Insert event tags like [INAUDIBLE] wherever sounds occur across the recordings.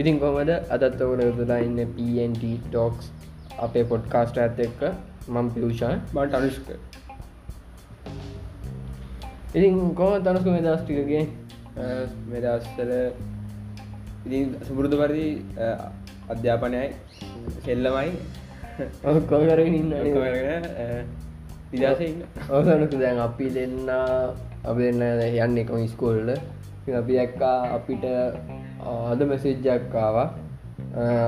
ඉතින් කොමද අදත් ඔකට යුතුලා ඉන්න පන්ට ටෝක්ස් අපේ පොඩ්කාස්ට ඇත් එක්ක? මං පියෂා. බට අනුෂ්ක ඉතින් කොම තනස්ක මේ දස්ටිකගේ මෙදස්සල ඉතින් සුපුරුදු පරිදි අධ්‍යාපනයයි සෙල්ලමයි. කොකර ඉන්න විදස ඉන්න. ඔසනක දැන් අපි දෙන්න අප දෙන්න යන්න එකම ස්කෝල්ල අපි දැක්කා අපිට අද මෙසේජ්ජක්කාව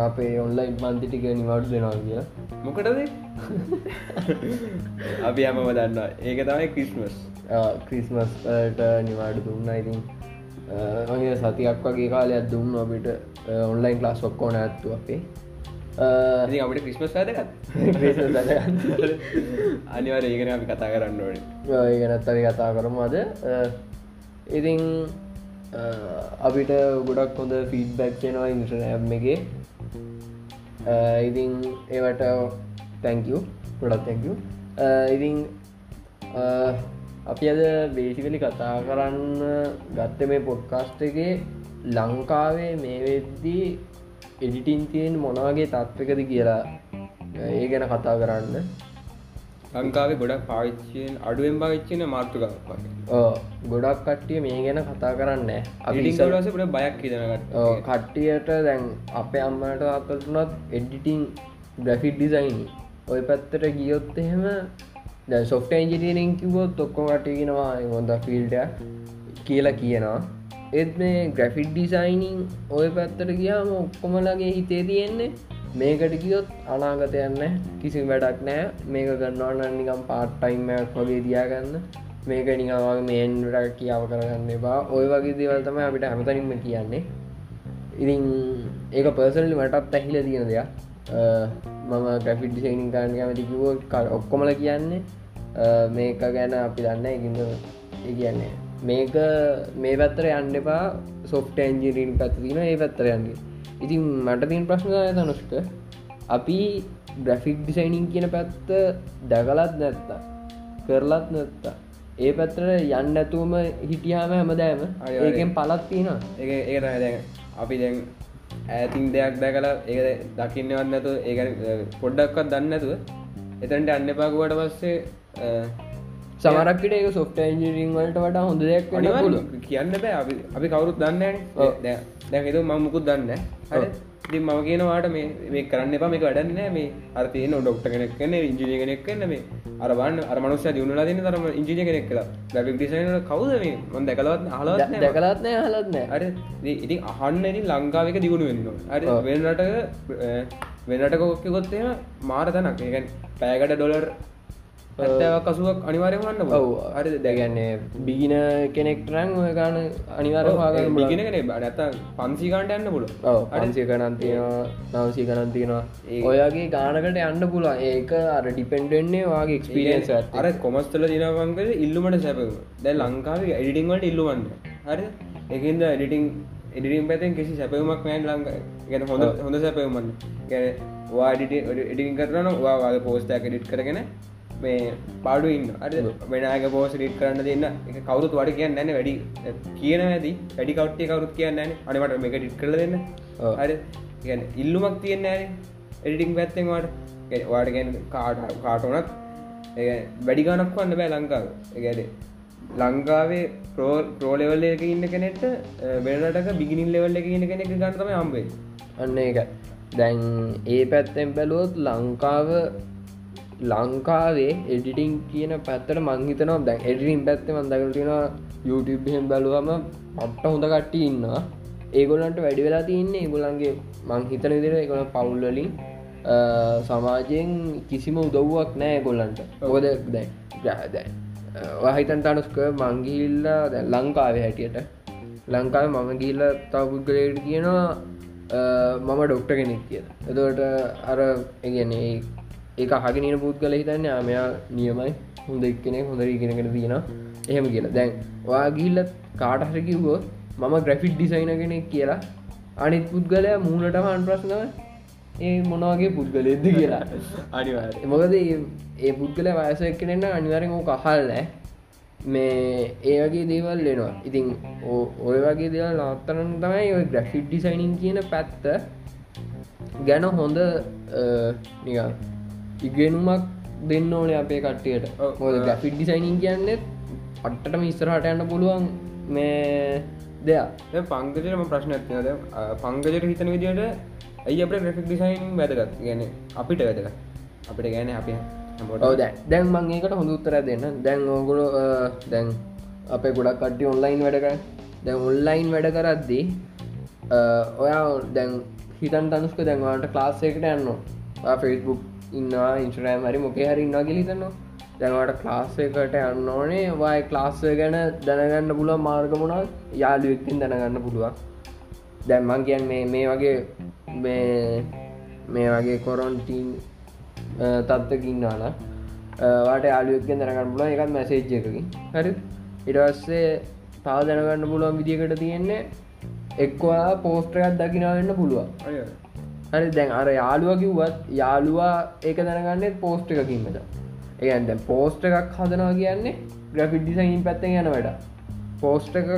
අපේ ඔන්ලයින් මන්තිටික නිවටු දෙනවා කිය මොකටද? [LAUGHS] අපි යමම දන්න ඒක තමයි කිස්මස් ක්‍රිස්මස්ට නිවාඩු දුන්න. ඉතින් මගේ සතියක් වගේ කාලයක් දුන්න අපිට. ඔන්ලයින් ලාස් ඔක්කෝන ඇත්තු අපේ. අපිට ක්‍රිස්මස් වැදගත්. [LAUGHS] අනිවර ඒගෙන අපි කතා කරන්න ඕනේ. ඒගනත් අපි කතා කරමු අද. ඉතින් අපිට ගොඩක් හොඳ ෆීඩ්බැක් වෙනවා ඉන්ටනෑම් එක. ඉතින් ඒවට තැංකු ගොඩක් තැංකු ඉතින් අපි අද බේසිකලි කතා කරන්න ගත්ත මේ පොඩ්කාස්ට එක ලංකාවේ මේ වෙද්දී එඩිටින් තියෙන් මොනවගේ තත්වකද කියලා ඒ ගැන කතා කරන්න. ලංකාවේ ගොඩක් පාවිච්චයෙන් අඩුවෙන් භාවිච්චන මාර්තුකක් ගොඩක් කට්ටිය මේ ගැන කතා කරන්න අපිට බයක් හිදනගට කට්ටියට දැන් අපේ අම්මට අපතුනත් එඩිටිං ග්‍රෆික් ඩිසයින් ඔය පැත්තට ගියොත් එහෙම දැ සොෆ්ට ඇන්ජිනීරින් කිවොත් ඔක්කොමටගෙනවා හොඳ ෆිල්ඩ කියලා කියනවා. ඒත් මේ ග්‍රෆික් ඩිසයිනිං ඔය පැත්තට ගියාම ඔක්කොමලගේ හිතේ තියෙන්නේ මේකට කියොත් අනාගතයන්න කිසි වැඩක් නෑ මේක ගන්නවන්න නිකම් පාට්ටයිම්මයක් වගේ තියාගන්න. මේක නිකවාගේ මේන්ට කියාව කරගන්න එපා. ඔය වගේ දේවල්තම අපිට හැමතනින්ම කියන්නේ. ඉතින් ඒක පර්සල්ලි මටත් ඇහිල තියෙන දෙයක්. මම ග්‍රෆිට් ඩිසයිනින් කාරන්න කැමතිකිවෝ ඔක්කොමල කියන්නේ මේක ගැන අපි දන්න ඉගින්න කියන්නේ මේක මේ පැත්තර යන්න එපා. සොෆ්ට ඇන්ජිරීන් පැත්තින ඒ පැත්තර යන්නේ. ඉතින් මට තින් ප්‍රශ්න තනුෂ්ක අපි ග්‍රෆික් ඩිසයිනිං කියන පැත්ත දැකලත් නැත්තා කරලත් නැත්තා ඒ පැත්තර යන්න ඇතුවම හිටියාම හැමදෑම ඒකෙන් පලත් තියෙන ඒ ඒ දැ අපි දැන් ඇතින් දෙයක් දැකලා ඒ දකින්නවත් නැතු ඒ පොඩ්ඩක්වත් දන්න ඇතුව එතැන්ට අන්න පාකුවට පස්සේ සමරක්කට ඒක සොෆ්ට ඇන්ජිරිං වලට වඩා හොඳ දෙයක් අනිවලු කියන්න බෑ. අපි අපි කවරුත් දන්න දැ දැ මමුකුත් දන්න හරි මම කියනවාට මේ කරන්න එපා. මේ වැඩන්න මේ අර්තියන ඩොක්ට කෙනෙක් කන ඉංජිනය කෙනෙක් කන්න මේ අරබන්න අරමනුස දියුණුලා දින තරම ඉංජිනය කෙනෙක් කලා ලැබි ඩිසයින කවද මේ? මන් දැකලවත් හලත් දැකලත්නය හලත්න අර ඉතින් අහන්න ඉති ලංකාවක දියුණු වෙන්න අර වෙනට වෙනට කොක්කකොත්තේ මාර තනක්. ඒකැන් පෑකට ඩොලර් ඇත්තාවක් කසුවක් අනිවාරය වන්න ඔව. අරි දැගන්නේ බිගින කෙනෙක්ටරන් ඔය ගාන අනිවාර ගෙන කෙන බඩත්ත පන්සිකාන්ට යන්න පුල අන්සිය කනන්තියනවා නවසී කනන්තියනවා ඔයගේ ගානකට යන්න පුලා ඒක අර ඩිපෙන්ඩෙන්නේ වගේ එක්ස්පිරියන්ස් අර කොමස්තල දිනවන්කද ඉල්ලුමට සැපව දැ ලංකාවේ එඩිටිංවලට ඉල්ලුවන්න හරි එකන්ද එඩිටිං එඩිටිම් පැතෙන් කිසි සැපවමක් නෑන් ලංඟ ගැන හොඳ හොඳ සැපවමන්න ගැන වාඩිට එඩිටින් කරන වාගේ පෝස්ටයක් ඩිට් කරගෙන මේ පාඩු ඉන්න. අට වෙනක පෝස ඩිට කරන්න දෙන්න. එක කවරුත් වඩ කියන්න නැන වැඩි කියන ඇති වැඩි කවට්ටේ කවරුත් කියන්න අනිවට මේක ඩිට් කර දෙන්න. හරි. ගැන ඉල්ලුමක් තියන්න ඇන එඩිටිං පැත්තෙන් වාට වාට ගැන කාට කාටනත් වැඩි ගනක් වන්න බෑ ලංකාව. ගැඩ ලංකාවේ ප්‍රෝ ප්‍රෝලෙවල්ල එක ඉන්න කෙනෙට වෙනටක බිගිනින් ලෙවල්ල එක ඉන්න කෙනෙක් ගන්නතම අම්බේ අන්න එක දැන් ඒ පැත්තෙන් බැලුවොත් ලංකාව ලංකාවේ එඩිටිං කියන පැත්තට මංහිතනවා දැන් එඩිටින් පැත්ත මන්දකලටින YouTubeහෙම බැලුවම පට්ට හොඳ කට්ටි ඉන්න ඒගොලන්ට වැඩි වෙලා තියන්නේ ඒගොලන්ගේ මං හිතන විදිර එකන පවුල්වලින් සමාජයෙන් කිසිම උදව්වක් නෑ ගොල්ලන්ට ඔොද දැ ගෑදැ වහිතන්ට අනුස්ක මංගිල්ලා දැ ලංකාවේ හැටියට. ලංකාව මම ගිල්ල තවපුද්ගලයට කියනවා මම ඩොක්ට කෙනෙක් කිය එතවට අර එගන්නේ ඒක හගෙනන පුද්ගල හිතන්න ආමයා නියමයි. හොඳ එක්කනෙ හොඳ ඉගෙනගෙන තියෙන එහෙම කියලා. දැන් වා ගිල්ල කාටහර කිව්වෝ මම ග්‍රෆික් ඩිසයින කෙනෙක් කියලා. අනිත් පුද්ගලය මූුණටම අන්ප්‍රශ්නව ඒ මොනවගේ පුද්ගලෙද [LAUGHS] කියලා. අනිවාර මොකද ඒ පුද්ගල වයස එක්කනෙන්න අනිවරෙන් ඕ කහල් නෑ මේ ඒ වගේ දේවල් ලෙනවා ඉතින් ඔය වගේ දේවල් නවත්තන තමයි ඔය ග්‍රෆිට් ඩිසයිනින් කියන පැත්ත ගැන හොඳ නික ඉගෙනුමක් දෙන්න ඕන අපේ කට්ටියට. හොද ග්‍රෆිට් ඩිසයිනින් කියන්නෙත් අට්ටම ඉස්තරහට යන්න පුළුවන් මේ දෙයක්. පංගජරම ප්‍රශ්න ඇතිනද පංගජර හිතන විදිට ඇයි අප ග්‍රෆික් ඩිසයින් වැදගත්? ගැන අපිට වැදගත්. අපිට ගැන අපි දැන් මං ඒකට හොඳ උත්තර දෙන්න. දැන් ඕගුල දැන් අපේ ගොඩක් කට්ටි ඔන්ලයින් වැඩක දැන් ඔන්ලයින් වැඩ කරද්දී ඔයා දැන් හිතන් තනුස්ක දැන්වාට ක්ලාස්සයකට යන්න ෆෙස්බුක් ඉන්නවා ඉන්ස්ට්‍රෑම් හරි මොකේ හරි ඉන්නවා ගලිතන්නවා දැනවට ක්ලාස්සයකට යන්න ඕනේ. වයි ක්ලාස්සය ගැන දැනගන්න පුළුව මාර්ගමුණා යාළුවෙක්කින් දැනගන්න පුළුවන්. දැම්මන් කියන් මේ මේ වගේ මේ මේ වගේ කොරොන්ටීන් තත්වකින්නාන වාට යාලුවෙක්ෙන් දැනගන්න පුල එකත් මැසේජ් එකකින්. හරි ඉටවස්සේ තාව දැනගන්න පුළුවන් විදිකට තියෙන්නේ එක්වා පෝස්ට්‍රයක් දකිනාවෙන්න පුළුවන්. හරි දැන් අර යාළුව කිව්වත් යාළුවා ඒක දැනගන්නෙත් පෝස්ට් එකකින්මද ඒන් දැන් පෝස්ට් එකක් හදනවා කියන්නේ ග්‍රෆිඩ් ඩිසයින් පැත්තෙන් යන වැඩ පෝස්ට් එක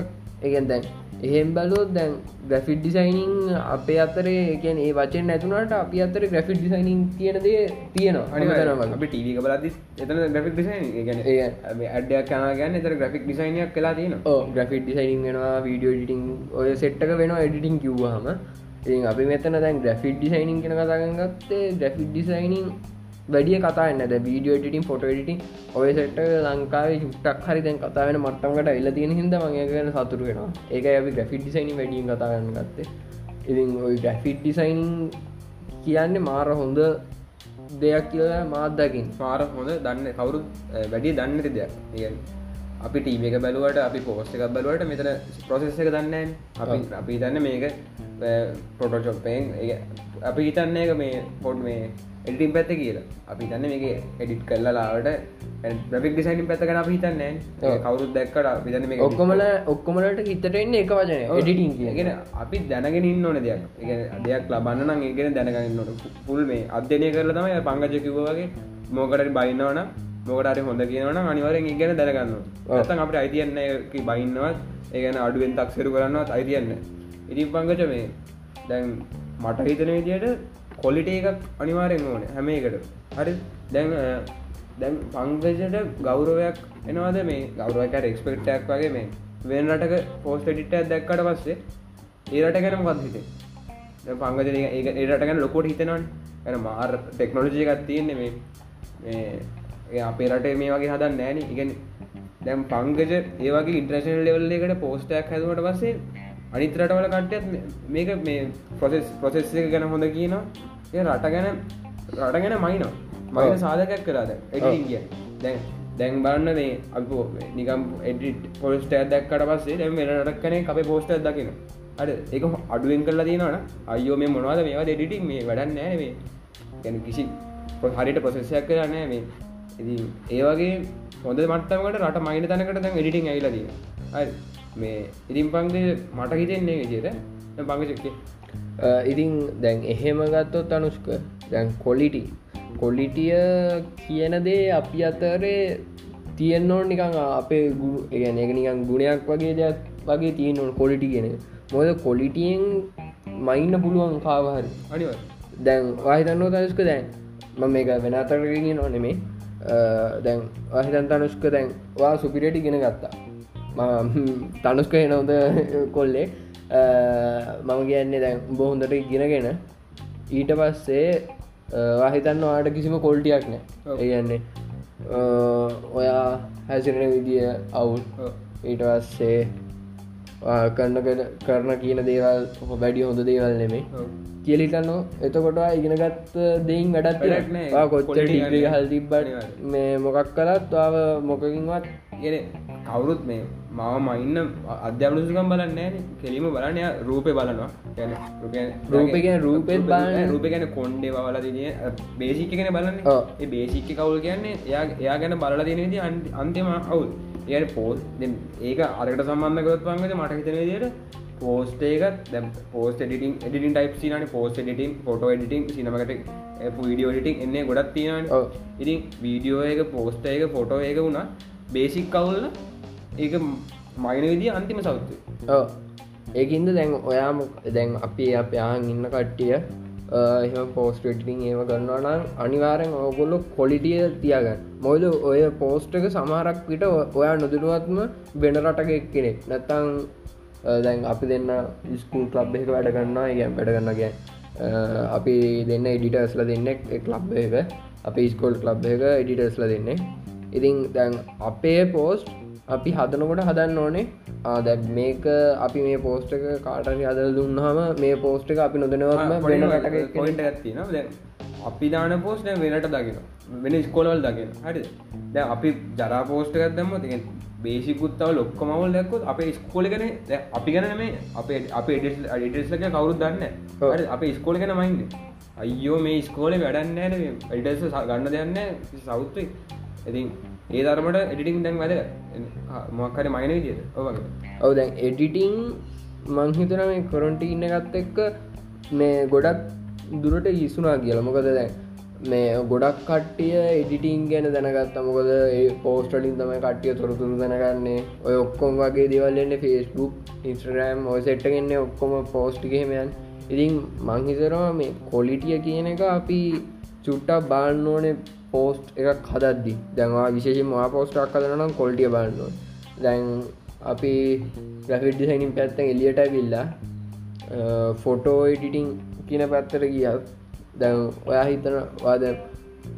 එකෙන් දැන් එහෙම් බැලුවොත් දැන් ග්‍රෆිඩ් ඩිසයිනිං අපේ අතරේ එකන් ඒ වචෙන් නැතුනට අපි අතර ග්‍රෆිඩ් ඩිසයිනිං තියෙන දේ තියෙනවා. අනිතරම අපි ටීවක බලදි එතන ග්‍රෆික් ඩිසයින් අඩයක් කන ගැන්න එතර ග්‍රෆික් ඩිසයිනයක් කලා තියෙන ග්‍රෆිඩ් ඩිසයිනින් වෙනවා වීඩියෝ ඩිටිං ඔය සෙට්ක වෙන එඩිටිං කිව්වාහම ඉතින් අපි මෙතන දැන් ග්‍රෆිඩ් ඩිසයිනින් කෙන කතාගත්තේ ග්‍රෆිඩ් ඩිසයිනිං වැඩිය කතාන්න ද වීඩියෝ ටිටින් ෆොට ඩිටින් ඔය සෙට්ට ලංකාවේ චුට්ටක් හරි දැන් කතා වෙන මට්ටමට එල්ල තියෙන හිද මගේ ගැන සතුර වෙනවා. ඒක අපි ග්‍රෆිඩ් ඩිසයිනි වැඩියෙන් කතාගන්න ගත්තේ. ඉතින් ඔයි ග්‍රෆිඩ් ඩිසයිනිං කියන්නේ මාර හොඳ දෙයක් කියලා මාත්දකින් පාර හොඳ දන්න කවුරු වැඩි දන්නති දෙයක්. ඒ අපි ටීම එක බැලුවට අපි පෝස්ට එකක් බලුවට මෙතන ප්‍රොසෙස් එක දන්න අපි අපි දන්න මේක පොටෝචොප්පයෙන් අපි හිතන්න එක මේ පොඩ් මේ එඩිටිම් පැත්ත කියලා. අපි තන්න මේක එඩිට් කරලාලාවට බ්‍රෆික් ඩිසයින් පැත්තකන අපි හිතන්න කවුරුත් දැක්කට තන්න මේ ඔක්කොමල ඔක්කොමලට හිතටෙන්න එක වචනය එඩිටින් කිය ගෙන අපි දැනගෙන ඉන්න ඕන දෙයක්. දෙයක් ලබන්න නම් ඒගෙන දැනගන්න ඕන. පුල් මේ අධ්‍යනය කරල තමයි පංගජ කිව්වගේ මෝකට බයින්නවන මොකටරි හොඳ කියනවන අනිවරෙන් ඉගෙන දැනගන්න ඇතන් අපට අයිතියන්න බයින්නවත්. ඒගැන අඩුවෙන් තක්සරු කරන්නවත් අයිතියන්න ඉතින් පංගච මේ දැන් මට හිතන විදියට කොලිට එකක් අනිවාරෙන් ඕන හැම එකට හරි? දැන් දැන් පංගජට ගෞරවයක් එනවාද මේ? ගෞරවකට එක්ස්පෙක්ටක් වගේ මේ වෙන රටක පෝස්ට ඩිට දැක්කට පස්සේ ඒරට ගැන මොකත් හිතේ? පංගජ ඒ ඒරට ගැන ලොකොට හිතනවන්. ඇන මාර් ටෙක්නොලජය එකත් තියෙන්නේ මේ අපේ රටේ මේ වගේ හදන්න නෑන. ඉගෙන දැම් පංගජ ඒවගේ ඉන්ට්‍රේශන ලෙවල් එකට පෝස්ටයක් හැදුවට පස්සේ අනිත් රටවල කට්ටයත් මේක මේ ප්‍රොසෙස් ප්‍රොසෙස් එක ගැන හොඳ කියනවා. ඒ රට ගැන රට ගැන මයිනවා. මයින සාධකයක් කරාද එඩිටින් කිය දැන් දැන් බන්න මේ අප නිකම් එඩිට පොස්ටයක් දැක්කට පස්සේ දැම් වෙන රටක් කනේ අපේ පෝස්ට දකින අඩ එක අඩුවෙන් කරලා තියෙනවන. අයෝ මේ මොනවාද? මේවා එඩිටින් මේ වැඩන්න නෑ මේ. ගැන කිසි හරිට ප්‍රසෙසයක් කරන්නෑ මේ ඉති ඒවගේ හොඳ මටමට රට මයින තැනකට දැන් එඩිටිං ඇයිලදී හරි. මේ ඉතින් පංග මට හිතෙන්නේ විදියට පංග චක්කේ ඉතින් දැන් එහෙම ගත්තොත් අනුස්ක දැන් කොලිටි කොලිටිය කියන දේ අපි අතරේ තියෙන්න්නවෝ නිකං අපේ ගුණු ඒගැන එක නිකන් ගුණයක් වගේ දෙයක් වගේ තියෙන්න්නවන කොලිටි කියෙන මොද කොලිටියෙන් මයින්න පුළුවන් කාවහරි අනිව දැන් වාහිතන්නෝ තනුස්ක දැන් මම මේක වෙන අතරගෙන නොනෙමේ දැන් වාහිතන්ත අනුස්ක දැන් වා සුපිරටි ගෙන ගත්තා. [LAUGHS] තනුස්ක නොද කොල්ලේ. මම කියන්නේ දැන් බොහොඳට ගෙනගෙන ඊට පස්සේ වාහිතන්න වාට කිසිම කොල්ටියක් නෑ. ඒයන්නේ ඔයා හැසිරෙන විදිිය අවුල්. ඊට පස්සේ කරන්න කරන කියන දේවල් වැඩි හොඳ දේවල් නෙමේ කියලිටන්න එතකොට ඉගෙනගත් දෙයින් වැඩත් කොච්ච ඩිග්‍රී හල් තිබ්බට මේ මොකක් කලත් වාව මොකකින්වත් ගෙන කවුරුත් මේ මව මයින්න අධ්‍යාපනසුකම් බලන්න කෙලීම බලනය රූපය බලනවා. රූපගෙන රූපෙත් බලන්න රූප ගැන කොන්්ඩේ බල තිය බේසික කෙන බලන්න. ඒ බේසික්ක කවුල් කියන්නේ එයා එයා ගැන බලලා තියෙනද අන්තිම අවුල්. ඒ පෝස් ඒක අරකට සම්බන්ධ කරත් පන්ගද මට හිතන දියට පෝස්ට එකත් දැ පෝස් ඩිටින් ඩිටින් ටයිප් සිනන පෝස් ඩිටින් ෆොට ඩිටින් සිනමකට වීඩියෝ ඩිටින් එන්නේ ගොඩත් තියෙන ඉතින් වීඩියෝ එක පෝස්ට එක ෆොටෝ එක වුණා බේසික් කවුල්ල ඒක මයින විදි අන්තිම සෞත්තු ඒකින්ද දැන් ඔයාම දැන් අපි අප යාහන් ඉන්න කට්ටිය එහම පෝස්ටටිං ඒම කරනවා නම් අනිවාරෙන් ඔගොල්ලො කොලිටිය තියගන්න. මොයිද ඔය පෝස්ටක සමහරක් විට ඔයා නොදනුවත්ම වෙන රටක එක් කෙනෙක් නැත්තං දැන් අපි දෙන්න ස්කූල් ලබ් එක වැඩ ගන්නවා ගැම් වැඩ ගන්න ගැ අපි දෙන්න එඩිටස්ල දෙන්නෙක් ලබ් එක. අපි ස්කෝල් ලබ් එක එඩිටස්ල දෙන්නේ. ඉතින් දැන් අපේ පෝස්ට් අපි හදනකොට හදන්න ඕනේ ආද මේක අපි මේ පෝස්ට එක කාටරි අදල දුන්නහම මේ පෝස්ට එක අපි නොදනවත්ම වෙන පොයින්ට ඇත්තින දැ අපි දාන පෝස්ට වෙනට දකින වෙන ස්කෝලවල් දකින හරි දැ අපි ජරා පෝස්ට එකක් දම්ම තිෙන් බේසිකුත්තාව ලොක්කොමවල් දැක්කොත් අප ස්කෝල ගැන අපි ගැන මේ අපේ අප ඩිටස්ලක කවුරුත් දන්න අප ස්කෝල ගැන මයින්ද අයියෝ මේ ස්කෝල වැඩන්න ඩස් ගන්න දෙන්න සෞත්වයි ඉතින් ඒ ධර්මට එඩිටිං දැන් වැද මොක්කර මයින විදියට. ඔවගේ ඔව දැන් එඩිටිං මංහිතන මේ කොරොන්ට ඉන්න එකත් එක්ක මේ ගොඩක් දුරට ඉස්සුනා කියලා. මොකද දැන් මේ ගොඩක් කට්ටිය එඩිටිං ගැන දැනගත් මොකද ඒ පෝස්ටලින් තම කට්ටිය තොරතුරු දැනගන්නේ. ඔය ඔක්කොම් වගේ දෙවල්ලන්න ෆෙස්බුක් ඉන්ස්ට්‍රෑම් ඔය සෙට්ටගෙන්නේ ඔක්කොම පෝස්ටිකහෙමයන් ඉතින් මංහිතරවා මේ කොලිටිය කියන එක අපි චුට්ටක් බාන්න ඕනේ පෝස්ට් එකක් හදද්දි. දැන්වා විශේෂෙන් වා පෝස්ටක් කදනම් කොල්ටිය බන්නවා දැන් අපි ග්‍රෆිඩ් ඩිසයිනින් පැත්තන් එලියට විල්ලා ෆොටෝ එඩිටිං කියන පැත්තර ගියත් දැන් ඔයා හිතන වාද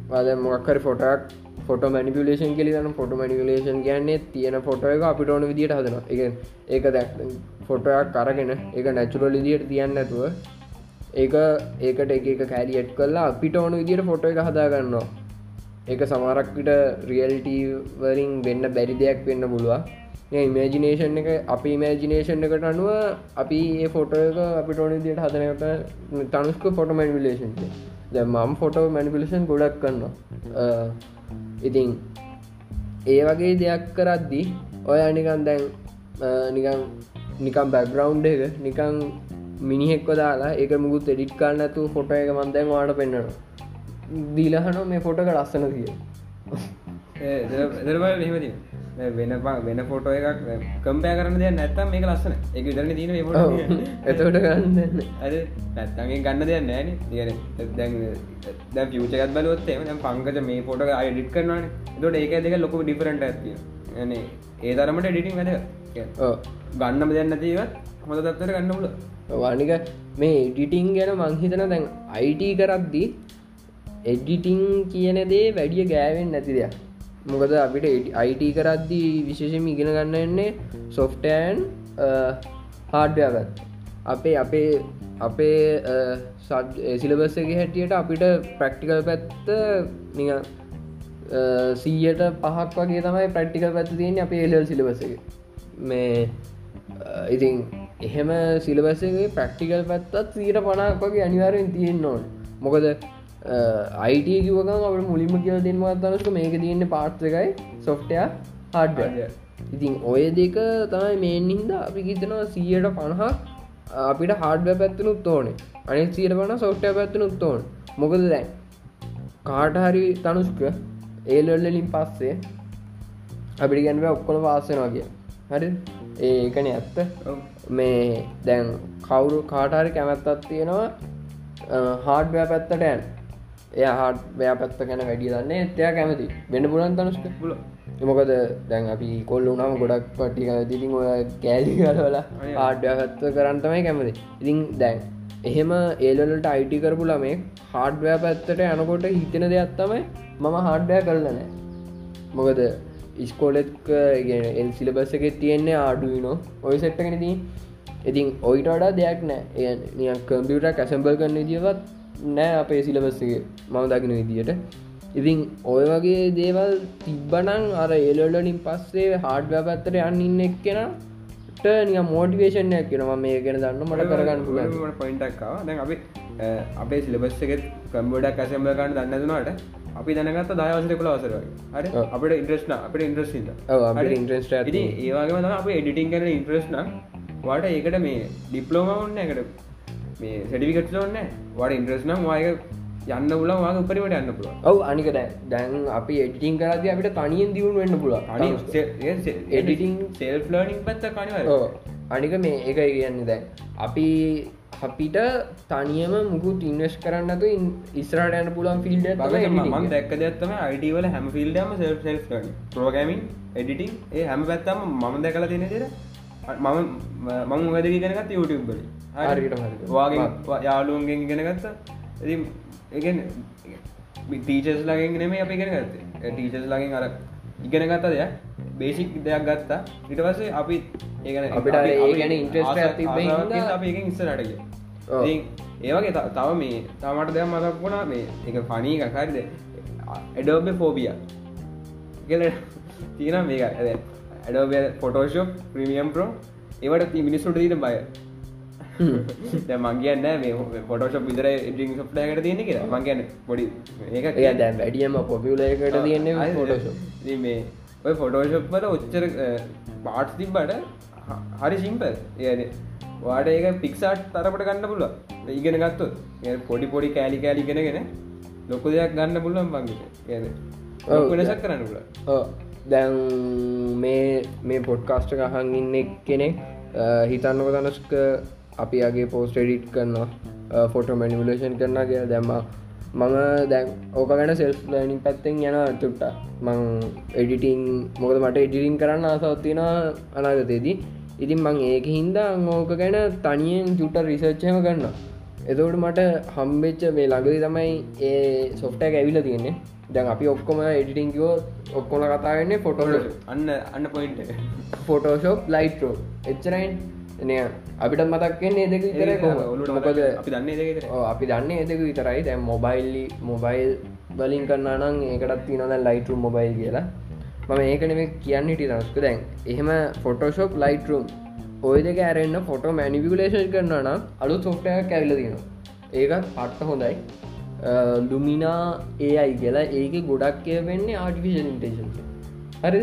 වාද මොක්කර ෆොටක් ෆොට මනිපලේෂන් කෙලිදන ෆොට මනිිකලේෂන් කියන්නේ තියෙන ෆොට එක අපිට ඕන විදිට හදන එක ඒක දැක් ෆොටයක් කරගෙන එක නැචුරල් ඉදියට තියන්න ඇතුව ඒක ඒකට එක කෑරියට් කල්ලා අපිට ඕන විදිට ෆොට එක හදාගන්නවා ඒක සමරක්විට රියල්ටවරින් වෙන්න බැරි දෙයක් වෙන්න පුළුවන්. ඉමේජිනේෂන් එක අපි ඉමේජිනේෂන් එකට අනුව අපි ඒ ෆොට එක අපිට ඕන දිට හදනකට තනුස්ක ෆොට මැනිිලේෂන් ද මම් ෆොට මැනිිලේෂන් ගොඩක් කරනවා ඉතින් ඒ වගේ දෙයක් කරද්දී ඔය නිකන් දැන් නිකන් නිකම් බැක්ග්‍රවන්් එක නිකං මිනිහෙක්ව දාලා ඒක මුකුත් එඩිට් කාන්න ඇතු ෆොට එක මන්දැන් වාට පෙන්න්නනවා දීලහන මේ ෆොටක ලස්සන කිය දරබල් මෙහමති වෙන වෙන ෆොටෝ එකක් කම්පය කරන දෙය නැත්තම් මේක ලස්සන එක දරන දීන එතවට ගන්න අද නැත්තගේ ගන්න දෙයක් නෑන දැන් දැ පියචකත් බලොත්තේ ම පංකජ මේ පොට අයිඩිට කරනවාන තොට ඒක දෙක ලොක ඩිෆරට ඇතිය යන ඒ තරමට ඩිටිං වැද ගන්නම දෙන්න තිීවත් හොඳ තත්තර ගන්නමුල වානික මේ ඩිටිං ගැන මංහිතන දැන් අයිට කරද්දී එඩිටිං කියන දේ වැඩිය ගෑවෙන් නැති දෙයක් මොකද අපිට අයිට කරද්දී විශේෂම ඉගෙන ගන්න එන්නේ සොෆ්ටෑන් හාඩ්‍යගත් අපේ අපේ අපේ uh, සිලබස්සගේ හැටියට අපිට ප්‍රක්ටිකල් පැත්ත නිග uh, සීයට පහක් වගේ තමයි ප්‍රක්ටිකල් පැත්ත තියෙන අප එලල් සිලබසක මේ uh, ඉතින් එහෙම සිලබසගේ ප්‍රක්ටිකල් පැත්තත් සීට පනාක් වගේ අනිවාරෙන් තියෙන්න්න ඕන්. මොකද අයිට කිවකම අපට මුලින්ම කියල දෙන්වා තනස්ක මේක තියන්න පාර්ථකයි සොෆ්ටය හඩ ඉතින් ඔය දෙක තමයි මේන් හින්ද අපි ගිතනවා සියයට පණහක් අපිට හාඩ්ව පැත්තනුත් ඕනේ. අනි සියට පන සොෆ්ටය පැත්තනුත් ඕන්. මොකද දැන්? කාටහරි තනුස්ක ඒලොල්ලින් පස්සේ අපිට ගැන්ව ඔක්කොළ වාසනවා කිය හරි ඒකන ඇත්ත. මේ දැන් කවුරු කාටහරි කැමැත්තත් තියෙනවා හාඩ්වය පැත්තට ඇන් එය හාට වෑ පැත්ත ගැන වැඩිය දන්නේ එතයා කැමති. වෙන්න පුලන් තනුස්ක පුල මොකද දැන් අපි කොල්ල උනාම ගොඩක් පටි තිලින් ඔය කෑලි කරවල ආඩ්‍යගත්ත කරන්තමයි කැමති. ඉතින් දැන් එහෙම ඒලලට අයිටි කරපු ළමේ හාඩ්වෑ පැත්තට යනකොට හිතෙන දෙයක් තමයි මම හාඩ්ඩය කරලනෑ මොකද ඉස්කෝලෙත්ක එල් සිලබස්ස එක තියෙන්නේ ආඩුවනෝ ඔය සෙට්ටගෙන දී ඉතින් ඔයිට වඩා දෙයක් නෑ එ කම්පියුට කැසම්බල් කරන්න දිවත් නෑ අපේ සිලබස්සගේ මම දකින විදියට. ඉතින් ඔය වගේ දේවල් තිබ්බනං අර එලොල්ලින් පස්සේ හාඩ්ව පැත්තර යන්න ඉන්න එක් කෙනට නිය මෝටිවේෂන්යක් කෙනවා මේ ගෙන දන්න මට කරගන්න පුලට පොයින්ටක්කාව දැන් අපි අපේ සිලබස්සගෙත් කම්බඩක් ඇසම්බල ගන්න දන්නදනට අපි දැනගත් දායවසට කළ අවසර හරි? අපට ඉන්ට්‍රස්න අපට ඉන්ට්‍රස්ට ඉන්ට්‍රස්ට ඒවාගේම අප එඩිටිං කන ඉන්ට්‍රස්න වාට ඒකට මේ ඩිප්ලෝම ඔන්න එකට මේ සටිකට ඔන්න වට ඉන්ට්‍රස් නම් වායක යන්න පුලන් වාගේ උපරිමට යන්න පුළුව ඔව අනික දැන් අපි එඩිටිං කරද අපිට තනියෙන් දියුණු වෙන්න පුල එඩිටිං සෙල් ලර්නිින් පත්ත කනිව අනික මේ එක කියන්න දැන්. අපි අපිට තනියම මුකුත් ඉන්වස් කරන්නතු ඉස්රට යන පුලන් ෆිල්ඩ මන් දැක්ක දෙත්තම අයිඩවල හැම ෆිල්ඩම සෙල් සෙල් ප්‍රෝගමින් එඩිටිං ඒ හැම පැත්තම මම දැකල තියෙන තෙර මම මං වැදක ගෙනගත් YouTube බල හරිට වාගේ යාලුවන්ගෙන් ගෙනගත්ත ඉති එකන ටීචස් ලගෙන් නෙම අපි ගෙන ගත්තේ. ටීචස් ලගින් අර ඉගෙන ගත්ත දෙයක් බේසික් දෙයක් ගත්තා. ඉට පස්සේ අපි ඒගන අපිට ඒ ගැන ඉන්ට්‍රස්ට ඇති අපි ඉස්සරටග ඒවගේ තව මේ තමට දෙයක් මතක් වුණා. මේ එක පනී එකකාරිද එඩෝබ ෆෝබිය කියල තියෙන මේක. ඇද ඇඩෝබ ෆොටෝෂප් ප්‍රමියම් ප්‍රෝ ඒවට ති මිනිස්සුට දීට බය. [LAUGHS] මංගේන්න මේ පොටෝෂප් විතර ඉඩිං සප්ටයකට තියෙන කිය මංගන්න පොඩි ඒක දැ වැඩියම පොපියලයකට තියන්නේ ෆොටෝෂප් මේ ඔය ෆොටෝෂප් වල ඔච්චර පාට් තිබ්බට හරි සිම්පල් ඒ වාට ඒක පික්සාට් තරපට ගන්න පුළුව ඉගෙන ගත්තු පොඩි පොඩි කෑලි කෑලි ගෙනගෙන ලොකු දෙයක් ගන්න පුළුවන් බංගට ඒද වෙනසක් කරන්න පුල දැන් මේ මේ පොඩ්කාස්ට කහන් ඉන්න කෙනෙක් හිතන්නක තනස්ක අපි අගේ පෝස්ට ඩිට් කරනවා ෆොට මැනිිවලේෂන් කරන කිය දැම්ම මම දැන් ඕක ගැන සෙල් ලනිින් පැත්තෙන් යන චුට්ට මං එඩිටිං මොකද මට එඩිටින් කරන්න ආසවත්තින අනාගතයේදී ඉතින් මං ඒක හින්දා ඕක ගැන තනියෙන් චුට්ට රිසර්ච්චම කරන්න එතවට මට හම්බෙච්ච මේ ළඟදි තමයි ඒ සොෆ්ටෑ ඇවිල තියෙන්නේ. දැන් අපි ඔක්කොම එඩිටිංකෝ ඔක්කොල කතාගන්නේ ෆොටෝ අන්න අන්න පොයින්ට ෆොටෝෂෝප් ලයිටෝ එච්චරයින්. නය අපිට මතක්න්නේ එදක විතර මොකද අපි දන්නේ අපි දන්න එදක විතරයි. දැම් මොබයිල්ලි මොබයිල් බලින් කරන්න ඒකටත් තිනද ලයිටරුම් මොබයිල් කියලා. මම ඒකනෙම කියන්න හිටි දස්ක දැන් එහෙම ෆොටෝශොප් ලයිටරුම් ඔය දෙක ඇරෙන්න්න ෆොටෝ මැනිිවිලේෂන් කරන්න නම් අලු සොෆ්ටය කැවිල තියෙනවා. ඒකත් පට්ට හොඳයි. ලුමිනා ඒ අයි කියලා ඒක ගොඩක් කිය වෙන්නේ ආටිෆිෂල් ඉන්ටේෂන් හරි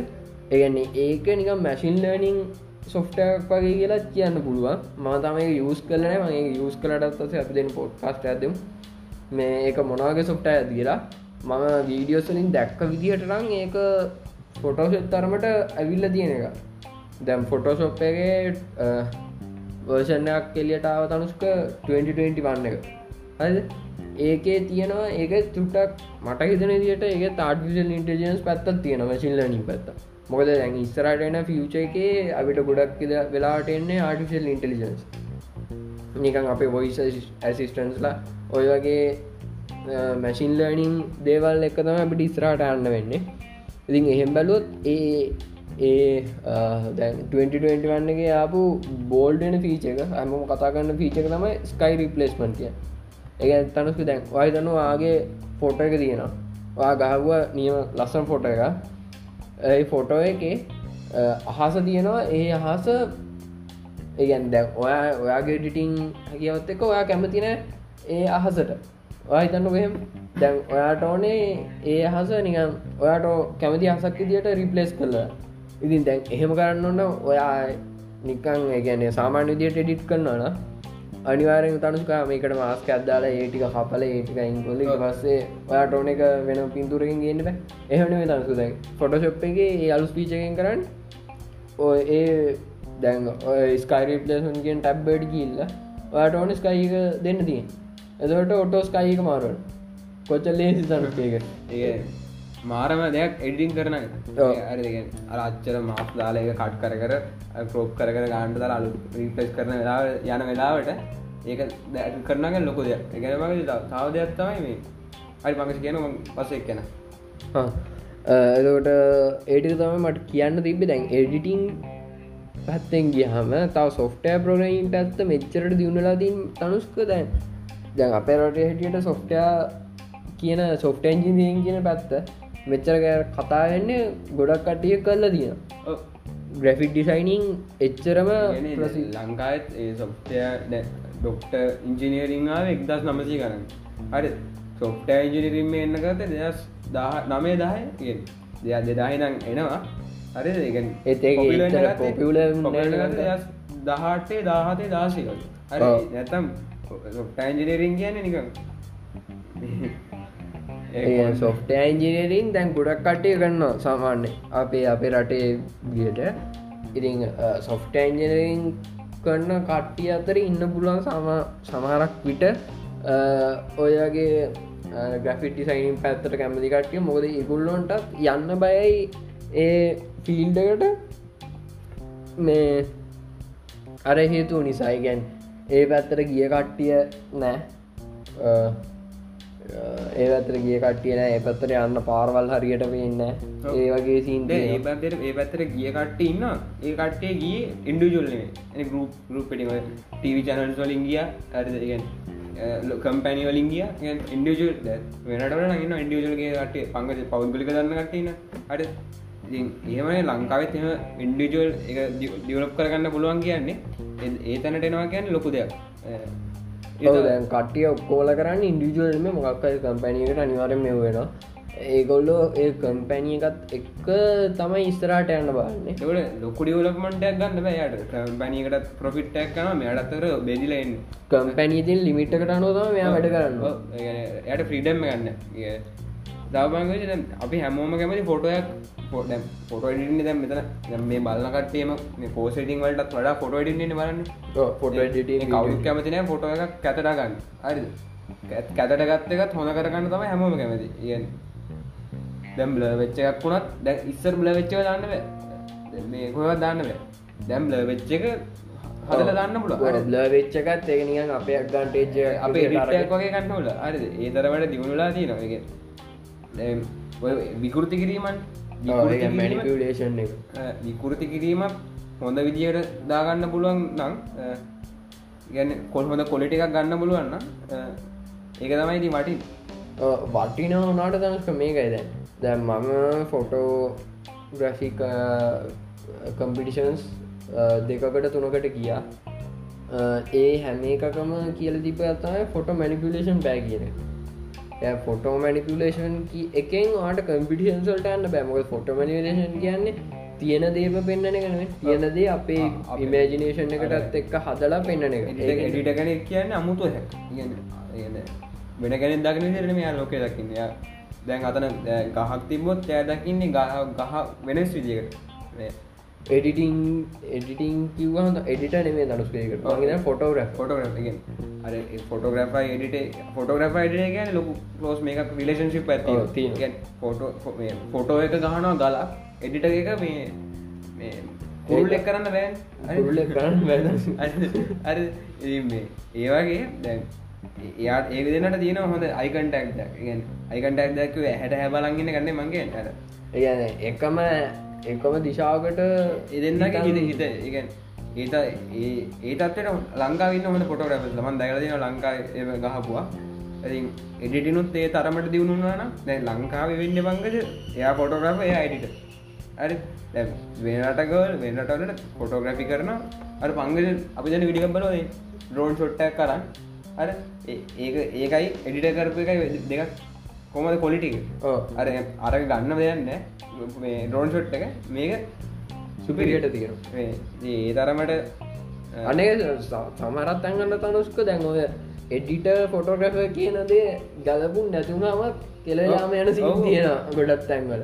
ඒගන්නේ ඒක නිකම් මැසින් ලර්නිං සොෆ්ටක් වගේ කියලා කියන්න පුළුවන්. ම තමයි යස් කලන මගේ යස් කලටත්ස අපි දෙන පොඩ්කාස්ට ඇදම් මේ ඒක මොනාගේ සොෆ්ට ඇදලා මම වීඩියෝස්ලින් දැක්ක විදිහටරං ඒක ෆොටෝෂෙත් තරමට ඇවිල්ල තියෙන එක දැම් ෆොටෝසොප්ගේ වර්ෂණයක් කෙලියට ආව තනුස්ක 2020 වන්න එක. හද ඒකේ තියෙනවා ඒක තුටක් මට හිතන දිට ඒ තාඩිසල් ඉන්ටජන්ස් පැත්තත් තියෙන මසිල්ලනින් පැත්ත මොකද දැන් ඉස්සරටන ෆියච එකේ අපිට ගොඩක් වෙලාට එන්නේ ආටිෆිල් ඉන්ටලිජන්ස් නිකන් අපේ වොයිස ඇසිස්ටන්ස්ලා ඔය වගේ මැසින් ලර්නිං දේවල් එක තම අපිට ඉස්රාට අන්න වෙන්නේ. ඉතින් එහෙම බැලුවොත් ඒ Uh, ඒ දැන් 2021ගේ ආපු බෝල්ඩන ෆීච එක ඇම කතා කරන්න ෆීචක තමයි ස්කයි රිපලස්මන්ට කිය ඒ තනස්ක දැන් වයිතනු ආගේ ෆෝට එක තියෙනවා. ගහුව නියම ලස්සන් ෆොට එක ඒ ෆොටෝ එක uh, අහස තියෙනවා. ඒ අහස ඒගැන් දැ ඔයා ඔයාගේ ඩිටිං හැකිවත් එක ඔයා කැමතින ඒ අහසට. ඔයා හිතන්න වෙහෙම දැන් ඔයාට ඕනේ ඒ අහස නිකම් ඔයාට කැමති අසක් දිට රිපලස් කරලා ඉතින් දැන් එහෙම කරන්න ඔන්න ඔයා නිකං ගැන සාමාන්‍ය විදියට එඩිට් කරන්නන අනිවාරෙන් තනුස්කා මේකට මාස්ක අදදාලා ඒටික හපල ඒටික ඉංකොල පස්සේ ඔයාට ඕන එක වෙන පින්තුරකින් ගන්න එහන මේ තනසුදයි ෆොටෝශප් එක ඒ අලුස් පීචකෙන් කරන්න. ඔය ඒ දැන් ස්කයිරිපලසන්ගෙන් ටැබ්බඩ් කිල්ල ඔයාට ඕන ස්කයික දෙන්න තියෙන් එදට ඔටෝ ස්කයික මාරුවන්. කොච්ච ලේසි තනක ඒ මාරම දෙයක් එඩින් කරන අරගෙන අර අච්චර මාස් දාලක කට් කර කර ප්‍රෝප් කර කර ගාන්ට දර අලු රීපස් කරන වෙලා යන වෙලාවට ඒක දැ කරනග ලොකු දෙයක්. එකනමගේ තාව දෙයක් තමයි මේ. අයි පඟසි කියන පස එක් කෙන එතකොට ඒටික තම මට කියන්න තිබ්බ. දැන් එඩිටිං පැත්තෙන් ගියහම තව සොෆ්ටෑ ප්‍රෝගයින්ට ඇත්ත මෙච්චරට දියුණලාදීන් තනුස්ක දැන්. දැන් අපේ රට හැටියට සොෆ්ටයා කියන සොෆ්ට එන්ජිනියෙන් කියන පැත්ත මෙච්චර කතාගන්නේ ගොඩක් කටිය කල්ල තියෙන ග්‍රෆික් ඩිසයිනිං එච්චරම ලංකාත් ඒ සොෆ්ටය ඩොක්ට ඉංජිනීරිංාව එක්දස් නමසී කරන්න හරි. සොෆ්ට ඉජිනිරිම එන්න ගත දෙදස් නමේ දාය කිය දෙයක් දෙදාහිනං එනවා. හරි ඒ පොපිල දහටේ දාහතේ දාශයක හරි. නැතම් සොෆ්ට ඉජිනීරින් කියන නිකම් සොෆ්ට ඇන්ජිනීරින් දැන් ගොඩක් කටය කරන්න සාමාන්‍ය. අපේ අපේ රටේ ගියට ඉරිං සොෆ්ට ඇන්ජනරින් කරන්න කට්ටිය අතර ඉන්න පුළුවන් සම සමහරක් විට ඔයගේ ග්‍රෆිටි සයිනින් පැත්තට කැමති කට්ටිය. මොකද ඉගුල්ලොන්ටත් යන්න බයයි ඒ ෆිල්ඩකට මේ අර හේතු නිසායි ගැන් ඒ පැත්තට ගිය කට්ටිය නෑ ඒ පැත්තර ගිය කට්ටියන ඒ පැත්තර යන්න පාරවල් හරියට වෙන්න ඒ වගේ සීන්ද ඒ පැත්තර ඒ පැත්තර ගිය කට්ට ඉන්න ඒ කට්ටේ ගිය ඉන්ඩුජල්නේ ගරුප් ගරුප් පිටි ටව චනල් වලින් ගිය. ඇරදගෙන් කම්පැනි වලින් ගිය. ඉන්ඩියජල් වෙනට ඉන්න ඉන්ඩියජල්ගේ ට පංග පෞද්ගලික දන්න කටන්න අට ඒමන ලංකාවත් එම ඉන්ඩිජුවල් එක දියවලප් කරගන්න පුළුවන් කියන්නේ. ඒ තැනට එනවා කියන්න ලොකු දෙයක් දැන් කටිය ඔක්කෝල කරන්න ඉන්ඩිජුවල්ම මොකක්කයි කම්පැනියකට අනිවාරම වෙන ඒගොල්ලෝ ඒ කම්පැනියකත් එක්ක තමයි ඉස්තරාට යන්න බන්නේ එට ලොකු ඩියවලපමටක් ගන්න බෑයට කම්පැනියකට ප්‍රොෆිට්ටක් කන මෙයාට අතර බෙදිලෙන් කම්පැනීතින් ලිමිට්කට අනුවතම මෙයා වැඩ කරන්න. යට ෆ්‍රීඩම් ගන්න දවබංග අපි හැමෝම කැමති ෆොටෝයක් පොට ොට දැ මෙතන. මේ බලකටේම පෝසිටිං වලට වඩා ෆොට ඩින්න බලන්න. ෆොට කවු කැමතින ෆොටෝ එකක් කැතට ගන්න. හරි කැතට ගත්තකත් හොඳ කරගන්න තම හැමෝම කැමති. ඉගන් දැම්බල වෙච්ච එකක් වුණත් දැ ඉස්සර බල වෙච්චව දන්න මේ කොවත් දන්න බෑ. දැම්ල වෙච්ච එක හදල දන්න පුල ල වෙච්චකත් ඒනියන් අපේ අක්ගන්ටේජ අපේ රටයක් වගේ කන්නවල අරද ඒ තරවට දියුණුලා තියනගේ විකෘති කිරීමන් මැනිපියලේෂන් එක. විකෘති කිරීමක් හොඳ විදියට දාගන්න පුළුවන් නං ගැන කොල් හොඳ කොලිට එකක් ගන්න පුළුවන්න ඒක තමයි ඉති වටින් වටින වනාට දනස්ක මේකයි දැන්. දැන් මම ෆොටෝ ග්‍රෆික් කම්පිටිෂන්ස් දෙකකට තුනකට කියා ඒ හැම එකකම කියල තිප ඇතයි ෆොටෝ මැනිපිලේෂන් බෑ කියන ෆොටෝ මැනිපුලේෂන් එකෙන් ආට කම්පිටිෂන්සල්ට යන්න බෑමක ෆොටෝ මනිලේෂන් කියන්නේ තියෙන දේම පෙන්න්නන කන තියෙන දේ අපේ ඉමේජිනේෂන් එකටත් එක්ක හදලා පෙන්න්නන එක. ඩිටගන කියන්න අමුතු වෙන ගැන දකින රම යා ලෝක දකින්න. දැන් අතන ගහක් තිබොත් ෑ දකින්නේ ගහ ගහ වෙනස් විදිකට එඩිටිං එඩිටිං කිවහද එඩිට නෙේ දනුස්කේකට මගේ ෆොටෝග්‍ර ෆොටෝග්‍රෆගෙන් අර ෆොටෝග්‍රෆ එඩිට ෆොටෝග්‍රෆ ඩ ගැන ලොකු ලෝස් මේක විලේශන්ශිප් ඇති ෆොටෝ ෆොටෝ එක ගහනවා ගලා එඩිට එක මේ කුරුල් එක් කරන්න බෑන්. රුල්ල කරන්න [LAUGHS] අර ඒවාගේ දැන් එයාට ඒ දෙනට තියන හොඳ අයිකන්ටක් අයිකන්ටක් දැක්ව හැට හැබලන්ගෙන කන්නේ මගේ ඒන එකම එකම දිශාවකට එදන්නගේ හිත හිත ඉගැන් ඒත ඒ තත්ට ලංකාවන්න හොට පොටග්‍රෆ ලමන් දැකලදින ලංකා ගහපුවා. එඩිටිනුත් ඒ තරමට දියුණුනාන දැ ලංකාව වෙන්න බංගජ එයා පොටෝග්‍රෆ එයා අයිඩිට ඇරි වෙනටකල් වෙනටට ෆොටෝග්‍රෆි කරන අර පංගජ අපි දැන විඩිකම් බලෝ ඩ්‍රෝන් ෂොට්ටක් කරන්න අර ඒක ඒකයි එඩිට කරපු එකයි දෙකක් කොමද කොලිටික අර අර ගන්න දෙයන්න ඩෝන් ෂොට් එක මේක සුපිරියට තියෙන ඒ තරමට අනේ සමරත් ඇගන්න තනුස්ක දැන් ඔය එඩිට ෆොටෝග්‍රෆ කියනදේ ගලපුන් නැතිවුණාමත් කෙලලාම යන සිම් තියෙන ගොඩත් තැන්වල.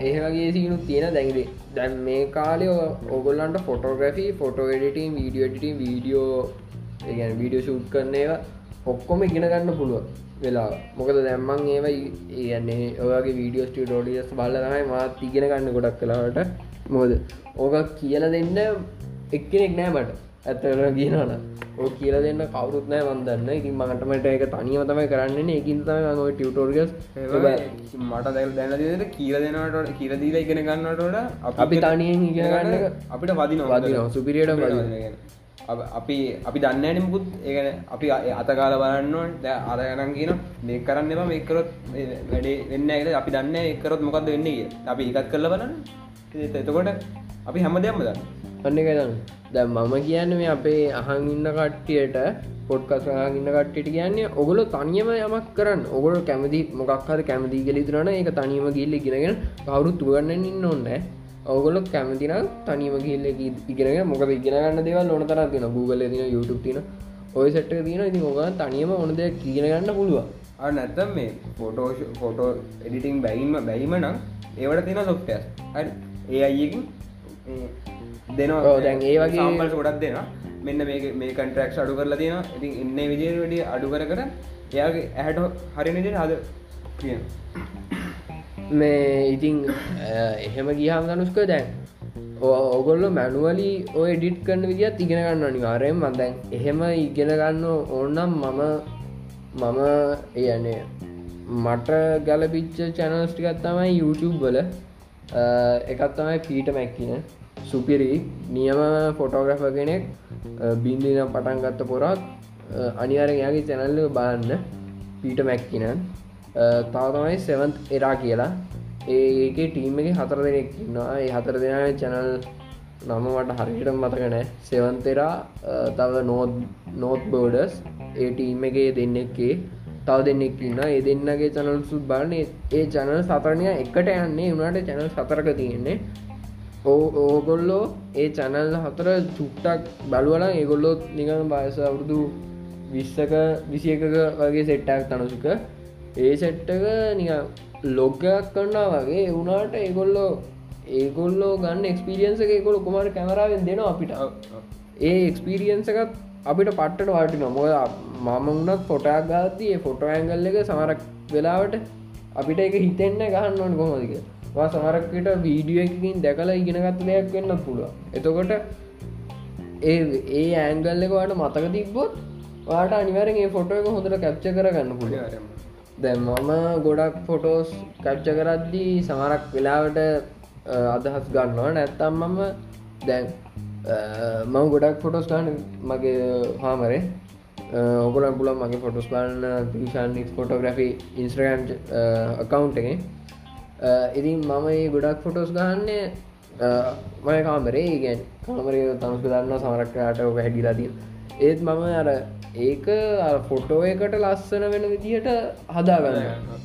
ඒ වගේ සිනු තියෙන දැන්ගේ දැන් මේ කාලය ඔගොල්ලන්ට photography photo editing video editing video video shoot කරන ඒවා ඔක්කොම ඉගෙන ගන්න පුළුවන් වෙලා මොකද දැම්මන් ඒව ඒන්නේ ඔයාගේ වීඩියෝස් ටියටෝඩියස් බල්ල තමයි මාත් ඉගෙන ගන්න ගොඩක් කලාට මොද ඕක කියල දෙන්න එක්කෙනෙක් නෑ මට. ඇත්තර කියනන ඕ කියල දෙන්න කවරුත් නෑ වන්දන්න ඉතින් මටමට එක තනියම තමයි කරන්න. එකින් තම ටියටෝර්ගස් මට දැල් දැන දෙට කියල දෙනට කියලදීල ඉගෙන ගන්නටට අපි තනියෙන් ඉගෙන ගන්න අපිට වදින වදින සුපිරියට අපි අපි දන්න නමුකුත් ඒගන අපි අතකාල බලන්නුවන් ද අරයනන් කියන මේ කරන්න එම මේකරොත් වැඩේ වෙන්න ඇ අපි දන්න එකරොත් මොකක්ද වෙන්නේ කිය අපි එකත් කරල බලන්න. එතකොට අපි හැම දෙයක්ම දන්න අන්න එකදන්න දැ මම කියන්න මේ අපේ අහන් ඉන්න කට්ටියට පොඩ්කස් ඉන්න කට්ටිට කියන්නේ ඔගොල තනියම යමක් කරන්න. ඔගොල කැමති මොක්හර කැමති ගෙලිතරන එක තනීම ගිල්ල ගෙනගෙන කවරුත් තුගන්න ඉන්න ඔන්නෑ ඔගොල කැමතින තනිම ගිල්ල ඉගෙන මොක ඉගෙනගන්න දෙවල් ඕන තර තින Google තින YouTube තින ඔය සැට්ක තියෙන ඉතින් ඕගන් තනියම ඕන දෙයක් කියන ගන්න පුළුවන්. අ නැත්තම් මේ ෆොටෝ ෆොටෝ එඩිටිං බැයිම බැයිම නම් ඒවට තියෙන සොෆ්ටස් හරි. ඒ අයකින් දෙනවා. දැන් ඒ වගේ- සම්පල් ගොඩක් දෙනවා. මෙන්න මේ මේ කන්ට්‍රක්ෂ අඩු කරලා තියෙනවා. ඉතින් ඉන්න විදියට වැඩි අඩු කර කර එයාගේ ඇහැට හරින විදිහට හද කියන මේ ඉතින් අ, එහෙම ගියහම දනුස්ක දැන් ඕගොල්ල මැනුවලි ඔය ඩිට් කරන විදිත් ඉගෙන ගන්න අනිවාරයෙන් මන්දැන් එහෙම ඉගෙන ගන්න ඕන්නම් මම මම ඒයන්නේ මට ගැලපිච්ච චැනල්ස් ටිකත් තමයි YouTube වල. අ, එකත් තමයි පීට මැක්කින සුපිරි නියම ෆොටෝග්‍රෆ කෙනෙක්. අ, බින්දින පටන් ගත්ත පොරක්. අනිවාරෙන් යාගේ චැනල්ල බාන්න පීට මැක්කින තව තමයි සෙවන්ත් එරා කියලා. ඒක ටීම් එක හතර දෙනෙක් ඉන්නවා. ඒ හතර දෙනා චැනල් නම මට හරියට මතකනෑ සෙවන්තෙරා තව නෝත් නෝත් බෝඩස් ඒ ටීම් එකේ දෙන්නෙක්කේ තව දෙන්නෙක් ඉන්න ඒ දෙන්නගේ චැනල් සුත් බලන්න ඒ චැනල් සතරණය එකට යන්නේ. උනාට චැනල් සතරක තියෙන්නේ. ඕ ඕගොල්ලෝ ඒ චැනල් හතර චුට්ටක් බලුවලා ඒගොල්ලොත් නිකන් බයස අවුරුදු විශ්සක විසි එකක වගේ සෙට්ටක් තනසුක ඒ සෙට්ටක නික ලොග්ගයක් කන්නා වගේ එවුනාට ඒගොල්ලෝ ඒගොල්ලෝ ගන්න එක්ස්පිරියන්ස එක ගොල කුමර කැමරාවෙන් දෙනවා අපිට. ඒ එක්ස්පිරියන්ස එකත් අපිට පට්ට වාටි නොමොද මම උනත් ෆොටයක් ගාති ඒ ෆොටෝ ඇංගල් එක සමරක් වෙලාවට අපිට එක හිතෙන්න ගහන්න ඕන කොහොමදික වා සමරක්කට වීඩිය එකකින් දැකලා ඉගෙනගත්ත දෙයක් වෙන්න පුළුව එතකොට ඒ ඒ ඇංගල් එක වාට මතක තිබ්බොත් වාට අනිවරෙන් ඒ ෆොටෝ එක හොඳට කැප්ච කරගන්න පුළුව දැන් මම ගොඩක් ෆොටෝස් කච්ච කරද්දී සමරක් වෙලාවට අ, අදහස් ගන්නවා. නැත්තම් මම දැන් අ, මම ගොඩක් ෆොටෝස් ගන්න මගේ හාමරේ ඔගලන් පුලන් මගේ ෆොටෝස් බලන්න පිෂන් ෆොටෝග්‍රෆි ඉන්ස්ට්‍රගම් අකවුන්් එක. ඉතින් මම ඒ ගොඩක් ෆොටෝස් ගන්නේ මය කාමරේ ගැන් කාමරය තමුක දන්න සමරක්කයාට ඔක හැඩිලාතිය ඒත් මම අර ඒක ෆොටෝ එකට ලස්සන වෙන විදිහට හදාගන්න.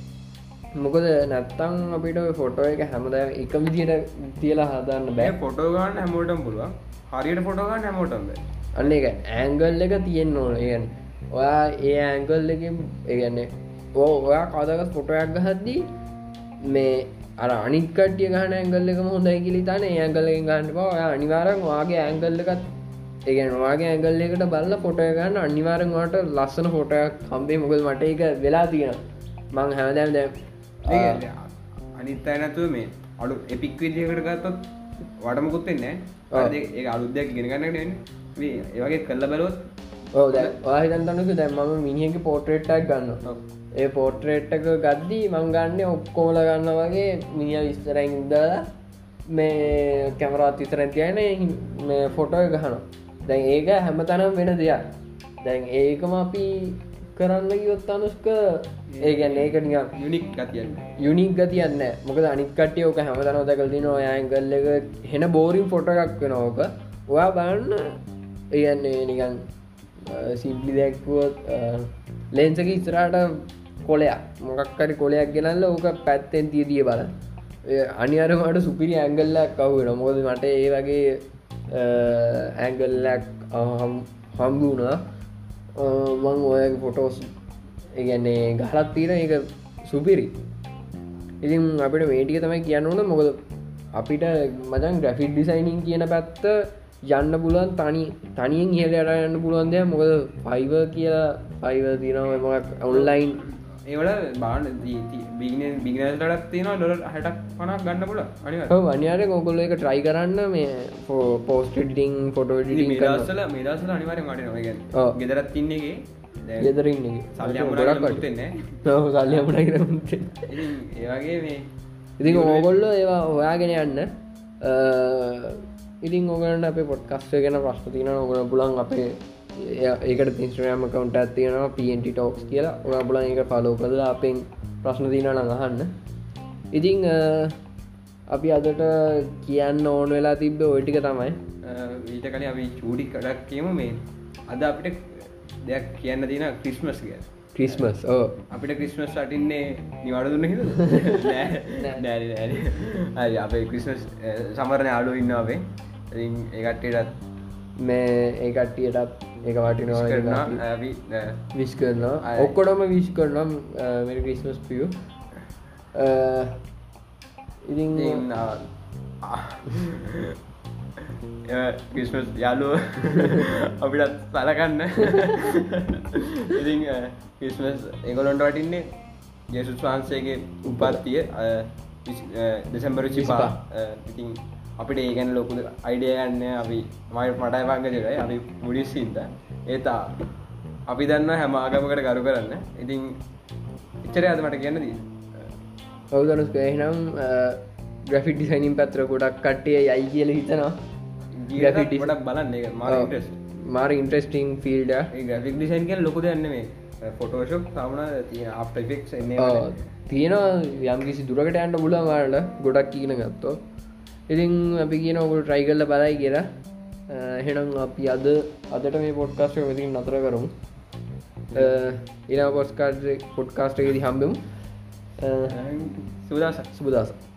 මොකද නැත්තං අපිට ෆොටෝ එක හැමද එක විදිහට තියලා හදන්න බෑ. බෑ ෆොටෝ ගන්න හැමෝටම් පුළුවන්. හරියට ෆොටෝ ගන්න හැමෝටම්ද අන්න එක ඇංගල් එක තියෙන් ඕන. ඒගැන් ඔයා ඒ ඇංගල් එක ඒගැන්නේ ඕ ඔයා කදගත් ෆොටෝයක් ගහද්දී මේ අර අනිකටිය ගහන ඇංගල් එකම හොඳයි කිලි තන ඇංගල ගන්න පවා ඔයා අනිවාරන් වාගේ ඇංගල් එකත් ඒගැන වාගේ ඇංගල් එකට බල්ල ෆොටය ගන්න අනිවාරෙන් වාට ලස්සන ෆොටයක් කම්බේ මොකල් මට එක වෙලා තියෙන මං හැමදැම් දැම් අනිත් අය නැතුව මේ අඩු එපික් විදිහකට ගත්තොත් වටමකුත් වෙන්නේ ඔව්. ඒ අලුද්දයක් ගෙන ගන්න ඒවගේ කල්ල බැලොත් ඕ වාහිතන් තනක දැම් මම මිනිියක පෝට්‍රේට්ටක් ගන්න ඒ පෝට්‍රේට් එක ගද්දී මං ගන්න ඔක්කෝල ගන්න වගේ මිනිිය විස්තරයින් ඉදලා මේ කැමරත් විතරන් තියන මේ ෆොටෝ ගහන දැන් ඒක හැම තනම් වෙන දෙයක්. දැන් ඒකම අපි කරන්න ගියොත් අනුස්ක ඒගැන්න ඒක නිකම් යුනික් ගතියන්න යුනික් ගතියන්න මොකද අනිකටිය ඕක හැමතන දැකල් දින ඔයඇංගල්ල එක හෙන බෝරින් ෆොට එකක් වෙන ඕක. ඔයා බලන්න. ඒයන්නේ නිකන් සිම්පලි දැක්වුවොත් ලෙන්සක ඉස්රාට කොලයක්. මොකක්කරි කොලයක් ගෙනල්ල ඕක පැත්තෙන් තිය දිය බල අනිඅරමට සුපිරි ඇංගල්ලක් කවුෙන මොද මට ඒ වගේ ඇංගල්ලක් හම්බුණා uh, මං ඔය ෆොටෝස් ඒගැන්නේ ගහලත් තියෙන එක සුපිරි. ඉතින් අපිට මේටික තමයි කියන්න ඕන. මොකද අපිට මදන් ග්‍රෆික් ඩිසයිනින් කියන පැත්ත යන්න පුලුවන් තනි තනියෙන් ඉහලට යන්න පුළුවන් දෙයක්. මොකද ෆයිව කියලා ෆයිව තිනව මොක් ඔන්ලයින් ඒවල බාන බිගන බිගනල්ටක් තියෙන ඩොල හටක් පනක් ගන්න පුල අනි වනියාර කොකොල්ල එක ට්‍රයි කරන්න මේ පෝස්ට ඩිටිං ෆොටෝ මේදසල මේදසල අනිවර මට ඔව්. ගෙදරත් තින්නේගේ ෙදරන්න සල්ලි ගොඩක් න්නේ සල්ලියමට කර ඒවගේ මේ ඉතින් ඕගොල්ලෝ ඒවා හොයාගෙන යන්න. ඉතින් ඕගලට අප පොට්කස්ය ගැන ප්‍රශ්න තින ඔගල පුලන් අපේ ඒකට තිස්ට්‍රයම කවන්ට තියෙනවා පට ටෝක්ස් කියලා. පුලන් එක පලෝ කළ අපෙන් ප්‍රශ්න තින නඟහන්න ඉතිං අපි අදට කියන්න ඕන වෙලා තිබ්බ ඔයිටික තමයි. ඊට කලින් අපි චූඩි කඩක් කියමු මේ. අද අපිට දෙයක් කියන්න තින ක්‍රිස්මස් කිය ක්‍රිස්මස් ඕ අපිට ක්‍රිස්මස් අටින්නේ නිවාඩ දුන්න හිද [LAUGHS] අපේ ක්‍රිස්මස් සමරණ අඩු ඉන්න අපේ. ඒකටටත් මේ ඒ කට්ටියටත් ඒක වටිනවා විශ් කරනවා. ඔක්කොටම විශ් කරනම් මෙරි ක්‍රිස්මස් පිය ඉතින් කිස්මස් [LAUGHS] යාලුව [LAUGHS] අපිටත් සලකන්න. [LAUGHS] ඉතින් කිස්මස් එගොලොන්ට වටින්නේ යසුස් වහන්සේගේ උපත්තිය දෙසැම්බර චිපා ඉතින් අපිට ඒගැන ලොකු අයිඩිය ගන්න අපි මයි මටයි පංගජකයි අපි මුඩිස් සින්ද ඒතා අපි දන්න හැම ආගමකට ගරු කරන්න. ඉතින් ඉච්චර අද මට කියන්න දී ඔවුදනුස් කයහිනම් ග්‍රෆික් ඩිසයිනින් පත්‍ර ගොඩක් කට්ටිය යයි කියල හිතනවා. ගොඩක් බලන්න. එක මාර ඉන්ට්‍රස් මාර ඉන්ට්‍රස්ටිං ෆිල්ඩ ඒ ග්‍රෆික් ඩිසයින් කිය ලොකු දන්න මේ? ෆොටෝශප් තමන තිය අපික් තියෙන යම් කිසි දුරකට ඇන්ට බුලමාට ගොඩක් කියන ගත්තෝ ඉතින් අපි කියන ඔකුල් ට්‍රයි කල්ල බලයි කියලා. එහෙනම් අපි අද අදට මේ පොඩ්කාස්ට මතින් නතර කරමු. ඉන පොස්කාඩ් පොඩ්කාස්ට ෙදි හම්බෙමු. සුදස සුබදසා